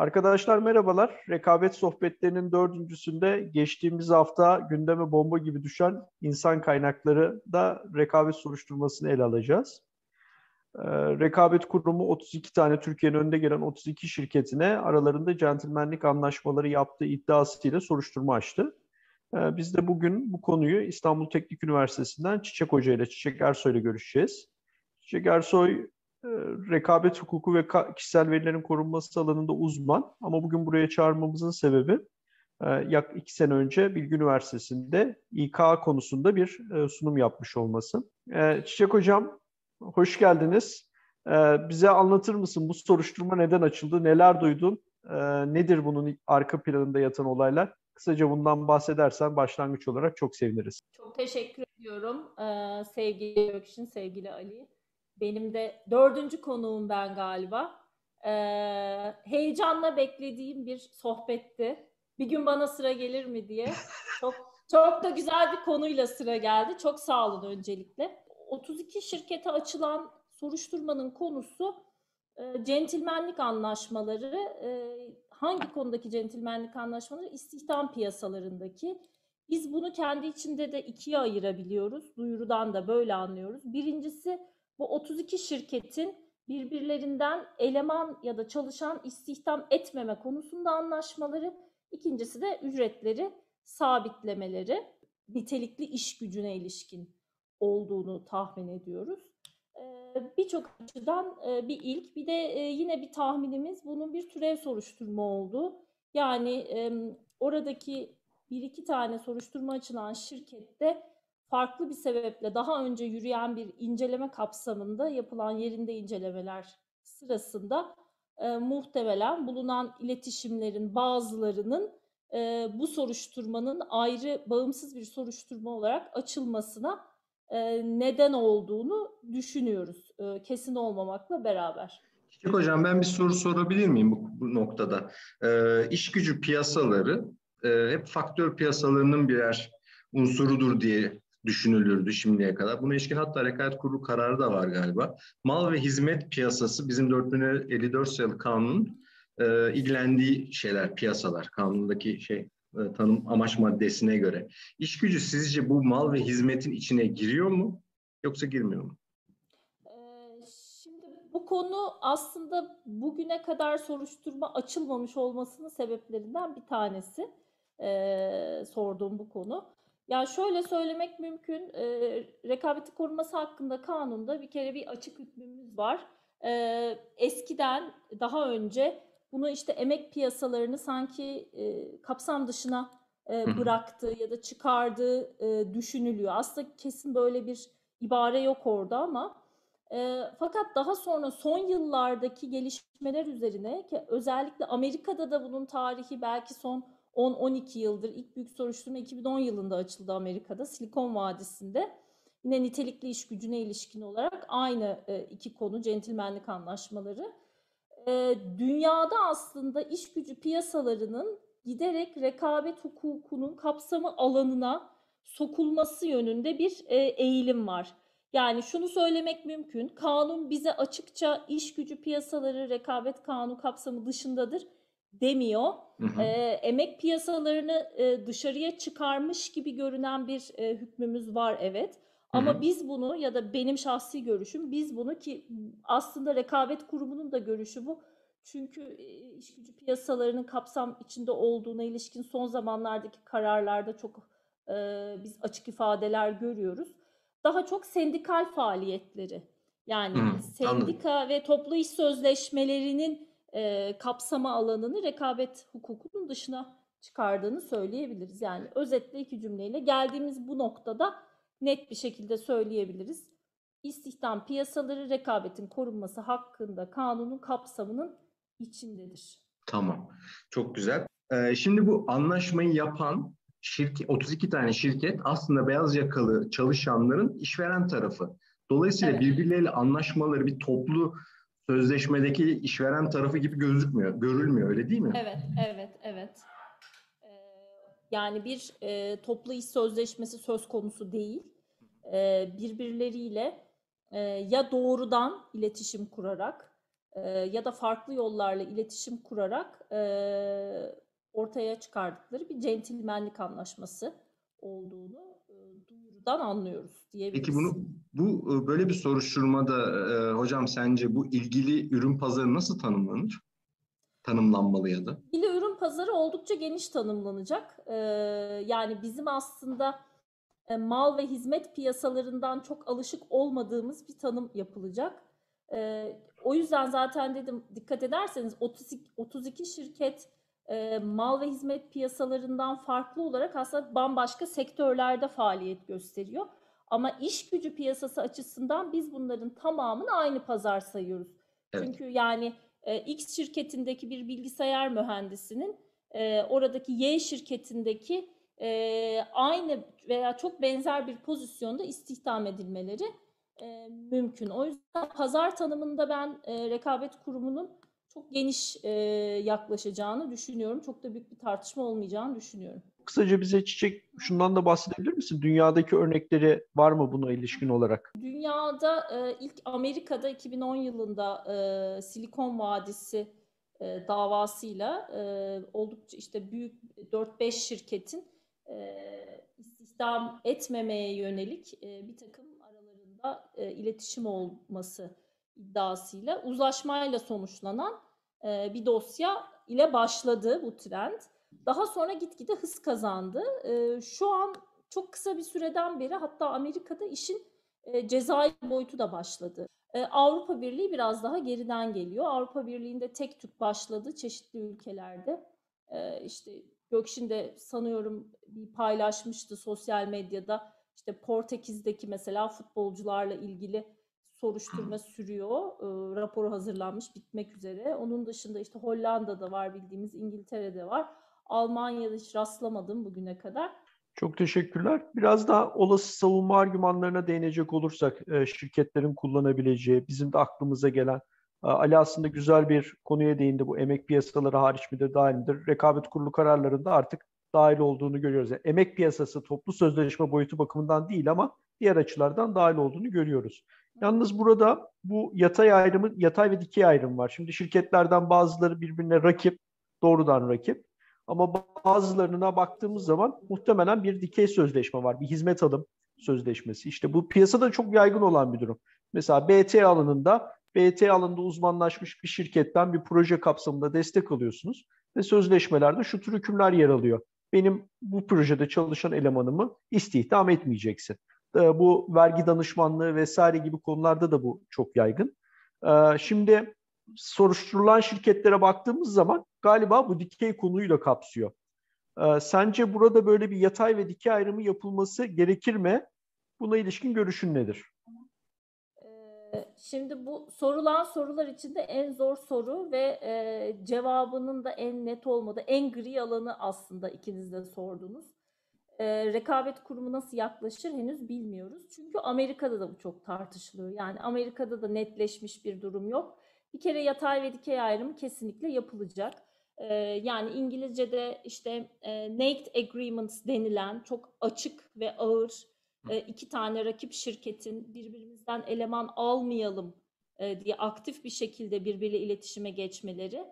Arkadaşlar merhabalar. Rekabet sohbetlerinin dördüncüsünde geçtiğimiz hafta gündeme bomba gibi düşen insan kaynakları da rekabet soruşturmasını ele alacağız. Ee, rekabet Kurumu 32 tane Türkiye'nin önde gelen 32 şirketine aralarında centilmenlik anlaşmaları yaptığı iddiasıyla soruşturma açtı. Ee, biz de bugün bu konuyu İstanbul Teknik Üniversitesi'nden Çiçek Hoca ile Çiçek Ersoy ile görüşeceğiz. Çiçek Ersoy rekabet hukuku ve kişisel verilerin korunması alanında uzman. Ama bugün buraya çağırmamızın sebebi e, yak iki sene önce Bilgi Üniversitesi'nde İK konusunda bir e, sunum yapmış olması. Çiçek Hocam, hoş geldiniz. Bize anlatır mısın bu soruşturma neden açıldı, neler duydun, nedir bunun arka planında yatan olaylar? Kısaca bundan bahsedersen başlangıç olarak çok seviniriz. Çok teşekkür ediyorum sevgili Gökşin, sevgili Ali. Benim de dördüncü konuğum ben galiba. Ee, heyecanla beklediğim bir sohbetti. Bir gün bana sıra gelir mi diye. Çok çok da güzel bir konuyla sıra geldi. Çok sağ olun öncelikle. 32 şirkete açılan soruşturmanın konusu e, centilmenlik anlaşmaları. E, hangi konudaki centilmenlik anlaşmaları? İstihdam piyasalarındaki. Biz bunu kendi içinde de ikiye ayırabiliyoruz. Duyurudan da böyle anlıyoruz. Birincisi bu 32 şirketin birbirlerinden eleman ya da çalışan istihdam etmeme konusunda anlaşmaları, ikincisi de ücretleri sabitlemeleri, nitelikli iş gücüne ilişkin olduğunu tahmin ediyoruz. Ee, birçok açıdan e, bir ilk, bir de e, yine bir tahminimiz bunun bir türev soruşturma oldu. Yani oradaki bir iki tane soruşturma açılan şirkette farklı bir sebeple daha önce yürüyen bir inceleme kapsamında yapılan yerinde incelemeler sırasında e, muhtemelen bulunan iletişimlerin bazılarının e, bu soruşturmanın ayrı bağımsız bir soruşturma olarak açılmasına e, neden olduğunu düşünüyoruz. E, kesin olmamakla beraber. Çiçek Hocam ben bir soru sorabilir miyim bu, bu noktada? E, iş gücü piyasaları e, hep faktör piyasalarının birer unsurudur diye düşünülürdü şimdiye kadar. Buna ilişkin hatta rekabet kurulu kararı da var galiba. Mal ve hizmet piyasası bizim 4054 sayılı kanunun e, ilgilendiği şeyler, piyasalar. Kanundaki şey e, tanım amaç maddesine göre. İş gücü sizce bu mal ve hizmetin içine giriyor mu yoksa girmiyor mu? Ee, bu konu aslında bugüne kadar soruşturma açılmamış olmasının sebeplerinden bir tanesi. Ee, sorduğum bu konu. Ya şöyle söylemek mümkün, e, rekabeti koruması hakkında kanunda bir kere bir açık hükmümüz var. E, eskiden daha önce bunu işte emek piyasalarını sanki e, kapsam dışına e, bıraktığı ya da çıkardığı e, düşünülüyor. Aslında kesin böyle bir ibare yok orada ama e, fakat daha sonra son yıllardaki gelişmeler üzerine ki özellikle Amerika'da da bunun tarihi belki son 10-12 yıldır ilk büyük soruşturma 2010 yılında açıldı Amerika'da Silikon Vadisi'nde. Yine nitelikli iş gücüne ilişkin olarak aynı e, iki konu centilmenlik anlaşmaları. E, dünyada aslında iş gücü piyasalarının giderek rekabet hukukunun kapsamı alanına sokulması yönünde bir e, eğilim var. Yani şunu söylemek mümkün. Kanun bize açıkça iş gücü piyasaları rekabet kanunu kapsamı dışındadır demiyor. Hı hı. E, emek piyasalarını e, dışarıya çıkarmış gibi görünen bir e, hükmümüz var evet. Ama hı hı. biz bunu ya da benim şahsi görüşüm biz bunu ki aslında rekabet kurumunun da görüşü bu. Çünkü e, iş gücü piyasalarının kapsam içinde olduğuna ilişkin son zamanlardaki kararlarda çok e, biz açık ifadeler görüyoruz. Daha çok sendikal faaliyetleri yani hmm, sendika anladım. ve toplu iş sözleşmelerinin e, kapsama alanını rekabet hukukunun dışına çıkardığını söyleyebiliriz. Yani özetle iki cümleyle geldiğimiz bu noktada net bir şekilde söyleyebiliriz. İstihdam piyasaları rekabetin korunması hakkında kanunun kapsamının içindedir. Tamam. Çok güzel. Ee, şimdi bu anlaşmayı yapan şirket 32 tane şirket aslında beyaz yakalı çalışanların işveren tarafı. Dolayısıyla evet. birbirleriyle anlaşmaları bir toplu sözleşmedeki işveren tarafı gibi gözükmüyor, görülmüyor öyle değil mi? Evet, evet, evet. Ee, yani bir e, toplu iş sözleşmesi söz konusu değil. Ee, birbirleriyle e, ya doğrudan iletişim kurarak e, ya da farklı yollarla iletişim kurarak e, ortaya çıkardıkları bir centilmenlik anlaşması olduğunu e, duyurudan anlıyoruz diyebiliriz. Peki bunu bu e, böyle bir soruşturmada e, hocam sence bu ilgili ürün pazarı nasıl tanımlanır? Tanımlanmalı ya da? İlgili ürün pazarı oldukça geniş tanımlanacak. Ee, yani bizim aslında e, mal ve hizmet piyasalarından çok alışık olmadığımız bir tanım yapılacak. Ee, o yüzden zaten dedim dikkat ederseniz 32, 32 şirket e, mal ve hizmet piyasalarından farklı olarak aslında bambaşka sektörlerde faaliyet gösteriyor. Ama iş gücü piyasası açısından biz bunların tamamını aynı pazar sayıyoruz. Evet. Çünkü yani e, X şirketindeki bir bilgisayar mühendisinin e, oradaki Y şirketindeki e, aynı veya çok benzer bir pozisyonda istihdam edilmeleri e, mümkün. O yüzden pazar tanımında ben e, rekabet kurumunun çok geniş e, yaklaşacağını düşünüyorum. Çok da büyük bir tartışma olmayacağını düşünüyorum. Kısaca bize Çiçek şundan da bahsedebilir misin? Dünyadaki örnekleri var mı buna ilişkin olarak? Dünyada e, ilk Amerika'da 2010 yılında e, Silikon Vadisi e, davasıyla e, oldukça işte büyük 4-5 şirketin e, istihdam etmemeye yönelik e, bir takım aralarında e, iletişim olması iddiasıyla uzlaşmayla sonuçlanan e, bir dosya ile başladı bu trend. Daha sonra gitgide hız kazandı. E, şu an çok kısa bir süreden beri hatta Amerika'da işin e, cezai boyutu da başladı. E, Avrupa Birliği biraz daha geriden geliyor. Avrupa Birliği'nde tek tük başladı çeşitli ülkelerde. E, işte Gökşin de sanıyorum bir paylaşmıştı sosyal medyada. İşte Portekiz'deki mesela futbolcularla ilgili soruşturma sürüyor. E, raporu hazırlanmış, bitmek üzere. Onun dışında işte Hollanda'da var bildiğimiz, İngiltere'de var. Almanya'da hiç rastlamadım bugüne kadar. Çok teşekkürler. Biraz daha olası savunma argümanlarına değinecek olursak e, şirketlerin kullanabileceği, bizim de aklımıza gelen e, Ali aslında güzel bir konuya değindi. Bu emek piyasaları hariç midir, dahil midir? Rekabet kurulu kararlarında artık dahil olduğunu görüyoruz. Yani emek piyasası toplu sözleşme boyutu bakımından değil ama diğer açılardan dahil olduğunu görüyoruz. Yalnız burada bu yatay ayrımı, yatay ve dikey ayrım var. Şimdi şirketlerden bazıları birbirine rakip, doğrudan rakip. Ama bazılarına baktığımız zaman muhtemelen bir dikey sözleşme var. Bir hizmet alım sözleşmesi. İşte bu piyasada çok yaygın olan bir durum. Mesela BT alanında BT alanında uzmanlaşmış bir şirketten bir proje kapsamında destek alıyorsunuz ve sözleşmelerde şu tür hükümler yer alıyor. Benim bu projede çalışan elemanımı istihdam etmeyeceksin. Bu vergi danışmanlığı vesaire gibi konularda da bu çok yaygın. Şimdi soruşturulan şirketlere baktığımız zaman galiba bu dikey konuyu da kapsıyor. Ee, sence burada böyle bir yatay ve dikey ayrımı yapılması gerekir mi? Buna ilişkin görüşün nedir? Ee, şimdi bu sorulan sorular içinde en zor soru ve e, cevabının da en net olmadığı, en gri alanı aslında ikiniz de sordunuz. E, rekabet kurumu nasıl yaklaşır henüz bilmiyoruz. Çünkü Amerika'da da bu çok tartışılıyor. Yani Amerika'da da netleşmiş bir durum yok. Bir kere yatay ve dikey ayrımı kesinlikle yapılacak. Ee, yani İngilizce'de işte e, naked agreements denilen çok açık ve ağır e, iki tane rakip şirketin birbirimizden eleman almayalım e, diye aktif bir şekilde birbiriyle iletişime geçmeleri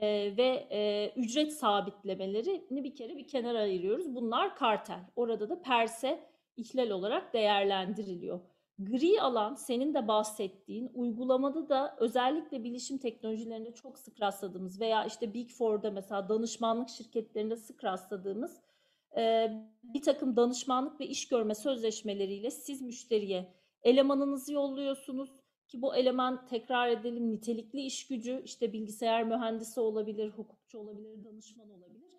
e, ve e, ücret sabitlemelerini bir kere bir kenara ayırıyoruz. Bunlar kartel. Orada da perse ihlal olarak değerlendiriliyor. Gri alan senin de bahsettiğin uygulamada da özellikle bilişim teknolojilerinde çok sık rastladığımız veya işte Big Four'da mesela danışmanlık şirketlerinde sık rastladığımız e, bir takım danışmanlık ve iş görme sözleşmeleriyle siz müşteriye elemanınızı yolluyorsunuz ki bu eleman tekrar edelim nitelikli iş gücü işte bilgisayar mühendisi olabilir, hukukçu olabilir, danışman olabilir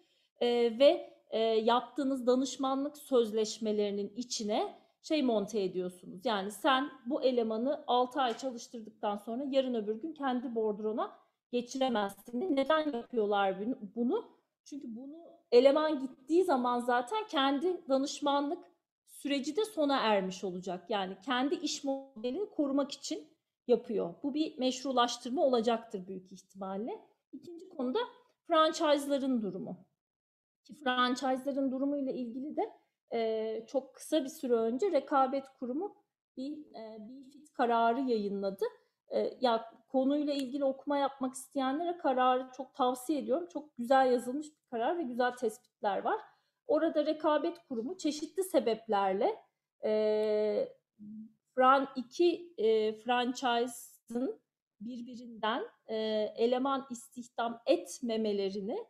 e, ve e, yaptığınız danışmanlık sözleşmelerinin içine şey monte ediyorsunuz. Yani sen bu elemanı 6 ay çalıştırdıktan sonra yarın öbür gün kendi bordrona geçiremezsin. Neden yapıyorlar bunu? Çünkü bunu eleman gittiği zaman zaten kendi danışmanlık süreci de sona ermiş olacak. Yani kendi iş modelini korumak için yapıyor. Bu bir meşrulaştırma olacaktır büyük ihtimalle. İkinci konuda franchise'ların durumu. Ki franchise'ların durumu ile ilgili de e, çok kısa bir süre önce Rekabet Kurumu bir e, BFIT kararı yayınladı. E, ya konuyla ilgili okuma yapmak isteyenlere kararı çok tavsiye ediyorum. Çok güzel yazılmış bir karar ve güzel tespitler var. Orada rekabet kurumu çeşitli sebeplerle e, fran iki e, franchise'ın birbirinden e, eleman istihdam etmemelerini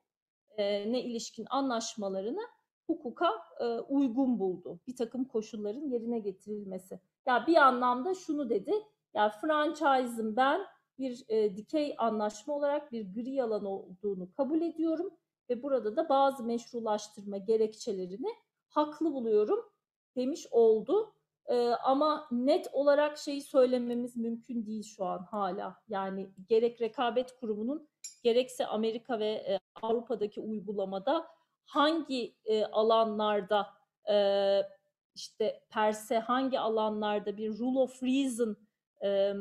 e, ne ilişkin anlaşmalarını hukuka e, uygun buldu. Bir takım koşulların yerine getirilmesi. Ya bir anlamda şunu dedi. Ya franchise'ın ben bir e, dikey anlaşma olarak bir gri alan olduğunu kabul ediyorum ve burada da bazı meşrulaştırma gerekçelerini haklı buluyorum demiş oldu. Ee, ama net olarak şeyi söylememiz mümkün değil şu an hala. Yani gerek rekabet kurumunun gerekse Amerika ve e, Avrupa'daki uygulamada hangi e, alanlarda e, işte perse hangi alanlarda bir rule of reason e,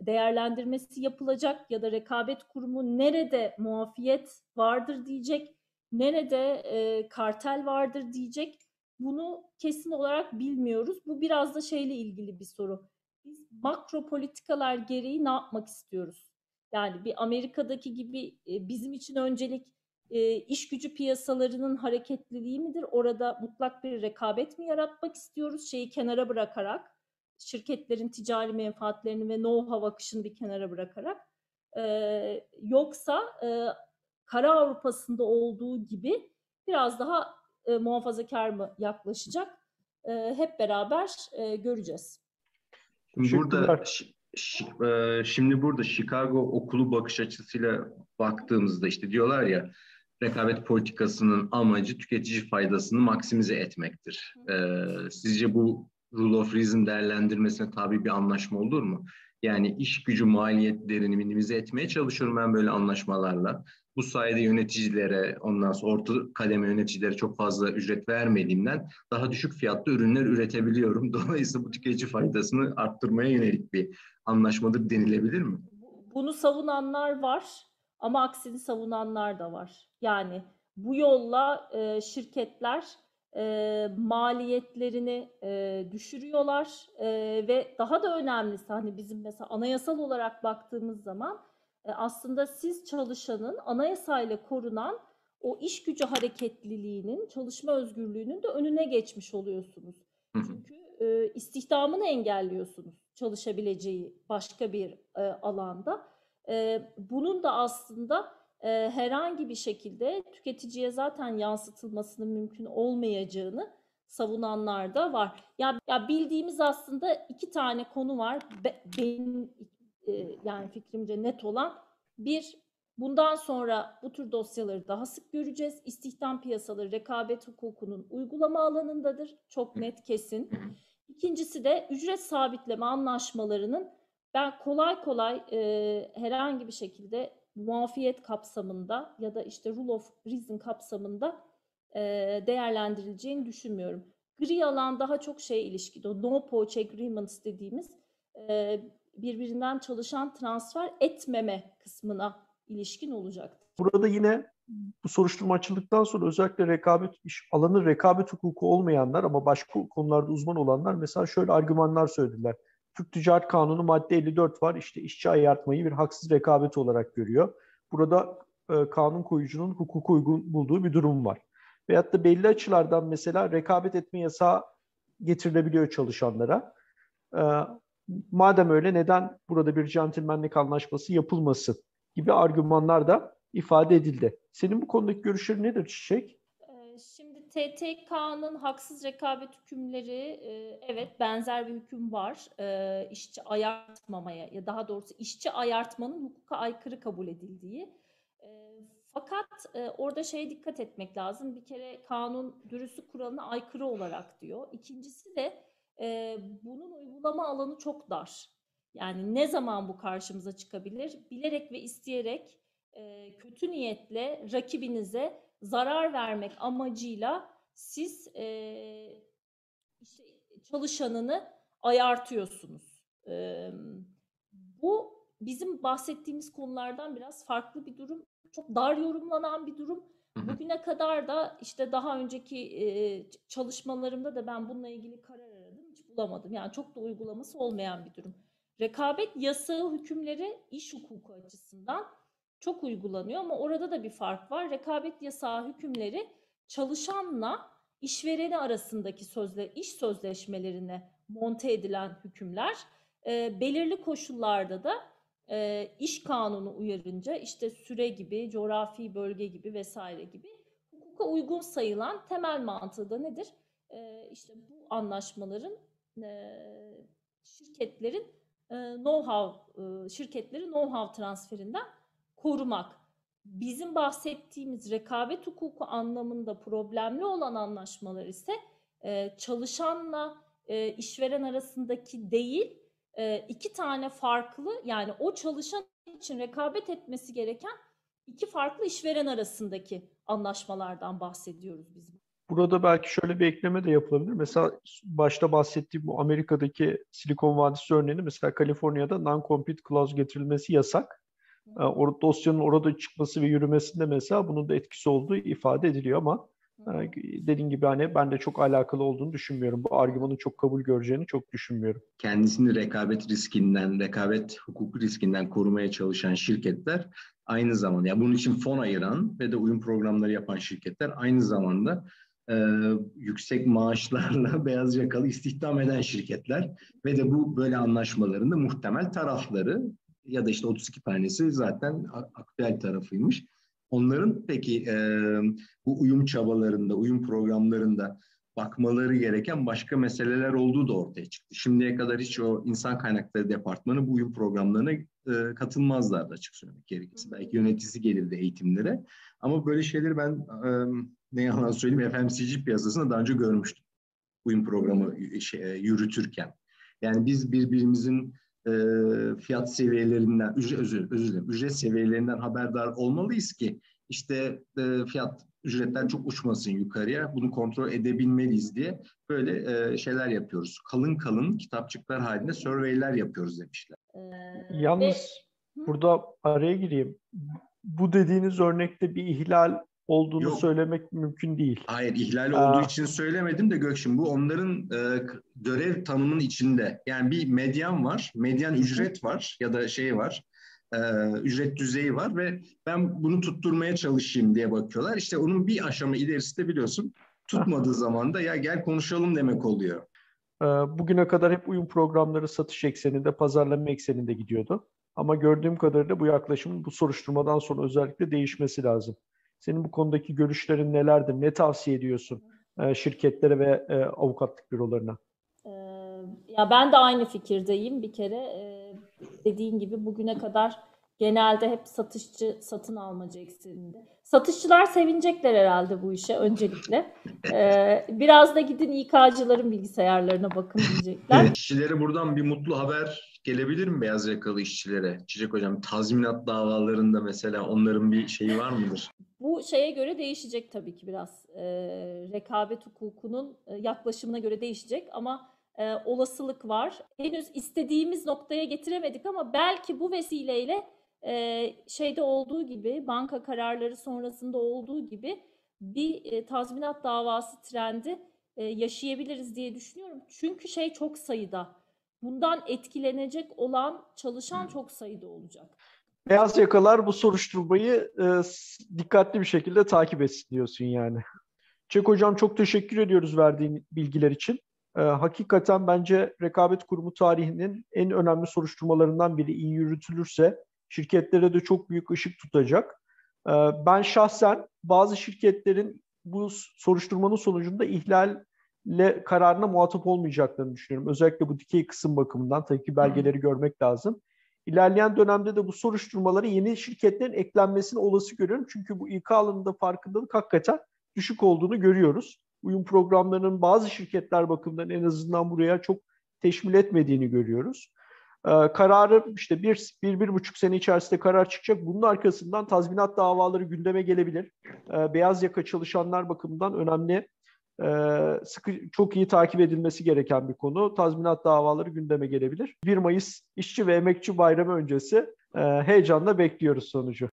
değerlendirmesi yapılacak ya da rekabet kurumu nerede muafiyet vardır diyecek, nerede e, kartel vardır diyecek. Bunu kesin olarak bilmiyoruz. Bu biraz da şeyle ilgili bir soru. Biz makro politikalar gereği ne yapmak istiyoruz? Yani bir Amerika'daki gibi e, bizim için öncelik e, iş gücü piyasalarının hareketliliği midir? Orada mutlak bir rekabet mi yaratmak istiyoruz? Şeyi kenara bırakarak, şirketlerin ticari menfaatlerini ve know-how akışını bir kenara bırakarak. E, yoksa Kara Avrupa'sında olduğu gibi biraz daha e, muhafazakar mı yaklaşacak? E, hep beraber e, göreceğiz. Burada e, şimdi burada Chicago okulu bakış açısıyla baktığımızda işte diyorlar ya rekabet politikasının amacı tüketici faydasını maksimize etmektir. Ee, sizce bu rule of reason değerlendirmesine tabi bir anlaşma olur mu? Yani iş gücü maliyetlerini minimize etmeye çalışıyorum ben böyle anlaşmalarla. Bu sayede yöneticilere, ondan sonra orta kademe yöneticilere çok fazla ücret vermediğimden daha düşük fiyatlı ürünler üretebiliyorum. Dolayısıyla bu tüketici faydasını arttırmaya yönelik bir anlaşmadır denilebilir mi? Bunu savunanlar var ama aksini savunanlar da var. Yani bu yolla şirketler e, maliyetlerini e, düşürüyorlar e, ve daha da önemlisi hani bizim mesela anayasal olarak baktığımız zaman e, aslında siz çalışanın anayasayla korunan o iş gücü hareketliliğinin, çalışma özgürlüğünün de önüne geçmiş oluyorsunuz. Çünkü e, istihdamını engelliyorsunuz çalışabileceği başka bir e, alanda. E, bunun da aslında e, herhangi bir şekilde tüketiciye zaten yansıtılmasının mümkün olmayacağını savunanlar da var. Ya, ya bildiğimiz aslında iki tane konu var. Be, benim e, yani fikrimce net olan bir bundan sonra bu tür dosyaları daha sık göreceğiz. İstihdam piyasaları rekabet hukukunun uygulama alanındadır. Çok net kesin. İkincisi de ücret sabitleme anlaşmalarının ben kolay kolay e, herhangi bir şekilde muafiyet kapsamında ya da işte rule of reason kapsamında e, değerlendirileceğini düşünmüyorum. Gri alan daha çok şey ilişkili. O no poach agreements dediğimiz e, birbirinden çalışan transfer etmeme kısmına ilişkin olacaktır. Burada yine bu soruşturma açıldıktan sonra özellikle rekabet iş alanı rekabet hukuku olmayanlar ama başka konularda uzman olanlar mesela şöyle argümanlar söylediler. Türk Ticaret Kanunu madde 54 var. İşte işçi ayartmayı bir haksız rekabet olarak görüyor. Burada e, kanun koyucunun hukuku uygun bulduğu bir durum var. Veyahut da belli açılardan mesela rekabet etme yasağı getirilebiliyor çalışanlara. E, madem öyle neden burada bir centilmenlik anlaşması yapılması gibi argümanlar da ifade edildi. Senin bu konudaki görüşlerin nedir Çiçek? Şimdi TTK'nın haksız rekabet hükümleri evet benzer bir hüküm var. İşçi ayartmamaya ya daha doğrusu işçi ayartmanın hukuka aykırı kabul edildiği. Fakat orada şeye dikkat etmek lazım. Bir kere kanun dürüstlük kuralına aykırı olarak diyor. İkincisi de bunun uygulama alanı çok dar. Yani ne zaman bu karşımıza çıkabilir? Bilerek ve isteyerek kötü niyetle rakibinize zarar vermek amacıyla siz e, işte çalışanını ayartıyorsunuz. E, bu bizim bahsettiğimiz konulardan biraz farklı bir durum. Çok dar yorumlanan bir durum. Bugüne kadar da işte daha önceki e, çalışmalarımda da ben bununla ilgili karar aradım. Hiç bulamadım. Yani çok da uygulaması olmayan bir durum. rekabet yasağı hükümleri iş hukuku açısından çok uygulanıyor ama orada da bir fark var. Rekabet yasağı hükümleri çalışanla işvereni arasındaki sözle iş sözleşmelerine monte edilen hükümler. E, belirli koşullarda da e, iş kanunu uyarınca işte süre gibi, coğrafi bölge gibi vesaire gibi hukuka uygun sayılan temel mantığı da nedir? E, işte bu anlaşmaların e, şirketlerin e, know-how e, şirketleri know-how transferinden korumak. Bizim bahsettiğimiz rekabet hukuku anlamında problemli olan anlaşmalar ise e, çalışanla e, işveren arasındaki değil, e, iki tane farklı yani o çalışan için rekabet etmesi gereken iki farklı işveren arasındaki anlaşmalardan bahsediyoruz biz. Burada belki şöyle bir ekleme de yapılabilir. Mesela başta bahsettiğim bu Amerika'daki Silikon Vadisi örneğini mesela Kaliforniya'da non-compete clause getirilmesi yasak. O dosyanın orada çıkması ve yürümesinde mesela bunun da etkisi olduğu ifade ediliyor ama dediğin gibi hani ben de çok alakalı olduğunu düşünmüyorum. Bu argümanın çok kabul göreceğini çok düşünmüyorum. Kendisini rekabet riskinden, rekabet hukuku riskinden korumaya çalışan şirketler aynı zamanda, yani bunun için fon ayıran ve de uyum programları yapan şirketler aynı zamanda e, yüksek maaşlarla beyaz yakalı istihdam eden şirketler ve de bu böyle anlaşmalarında muhtemel tarafları ya da işte 32 tanesi zaten aktüel tarafıymış. Onların peki e, bu uyum çabalarında, uyum programlarında bakmaları gereken başka meseleler olduğu da ortaya çıktı. Şimdiye kadar hiç o insan kaynakları departmanı bu uyum programlarına e, katılmazlardı açık söylemek gerekirse. Belki yöneticisi gelirdi eğitimlere. Ama böyle şeyleri ben e, ne yalan söyleyeyim FMCG piyasasında daha önce görmüştüm. Uyum programı şey, yürütürken. Yani biz birbirimizin e, fiyat seviyelerinden, ücret, özür, özür dilerim, ücret seviyelerinden haberdar olmalıyız ki işte e, fiyat ücretler çok uçmasın yukarıya. Bunu kontrol edebilmeliyiz diye böyle e, şeyler yapıyoruz. Kalın kalın kitapçıklar halinde surveyler yapıyoruz demişler. Ee, Yalnız burada araya gireyim. Bu dediğiniz örnekte bir ihlal olduğunu Yok. söylemek mümkün değil. Hayır, ihlal Aa. olduğu için söylemedim de Gökşin. Bu onların e, görev tanımının içinde. Yani bir medyan var, medyan ücret var ya da şey var, e, ücret düzeyi var ve ben bunu tutturmaya çalışayım diye bakıyorlar. İşte onun bir aşama ilerisi de biliyorsun tutmadığı zaman da ya gel konuşalım demek oluyor. Bugüne kadar hep uyum programları satış ekseninde, pazarlama ekseninde gidiyordu. Ama gördüğüm kadarıyla bu yaklaşımın bu soruşturmadan sonra özellikle değişmesi lazım. Senin bu konudaki görüşlerin nelerdir? Ne tavsiye ediyorsun e, şirketlere ve e, avukatlık bürolarına? Ee, ya ben de aynı fikirdeyim bir kere. E, dediğin gibi bugüne kadar genelde hep satışçı satın almacı ekseninde. Satışçılar sevinecekler herhalde bu işe öncelikle. Ee, biraz da gidin İK'cıların bilgisayarlarına bakın diyecekler. İşçilere buradan bir mutlu haber gelebilir mi beyaz yakalı işçilere? Çiçek Hocam tazminat davalarında mesela onların bir şeyi var mıdır? Bu şeye göre değişecek tabii ki biraz. E, rekabet hukukunun e, yaklaşımına göre değişecek ama e, olasılık var. Henüz istediğimiz noktaya getiremedik ama belki bu vesileyle e, şeyde olduğu gibi banka kararları sonrasında olduğu gibi bir e, tazminat davası trendi e, yaşayabiliriz diye düşünüyorum. Çünkü şey çok sayıda. Bundan etkilenecek olan çalışan çok sayıda olacak. Beyaz yakalar bu soruşturmayı e, dikkatli bir şekilde takip etsin diyorsun yani. Çek hocam çok teşekkür ediyoruz verdiğin bilgiler için. E, hakikaten bence rekabet kurumu tarihinin en önemli soruşturmalarından biri iyi yürütülürse şirketlere de çok büyük ışık tutacak. E, ben şahsen bazı şirketlerin bu soruşturmanın sonucunda ihlalle kararına muhatap olmayacaklarını düşünüyorum. Özellikle bu dikey kısım bakımından tabii ki belgeleri görmek lazım. İlerleyen dönemde de bu soruşturmalara yeni şirketlerin eklenmesini olası görüyorum. Çünkü bu İK alanında farkındalık hakikaten düşük olduğunu görüyoruz. Uyum programlarının bazı şirketler bakımından en azından buraya çok teşmil etmediğini görüyoruz. Ee, kararı işte bir, bir, bir buçuk sene içerisinde karar çıkacak. Bunun arkasından tazminat davaları gündeme gelebilir. Ee, beyaz yaka çalışanlar bakımından önemli e, sıkı, çok iyi takip edilmesi gereken bir konu. Tazminat davaları gündeme gelebilir. 1 Mayıs İşçi ve Emekçi Bayramı öncesi e, heyecanla bekliyoruz sonucu.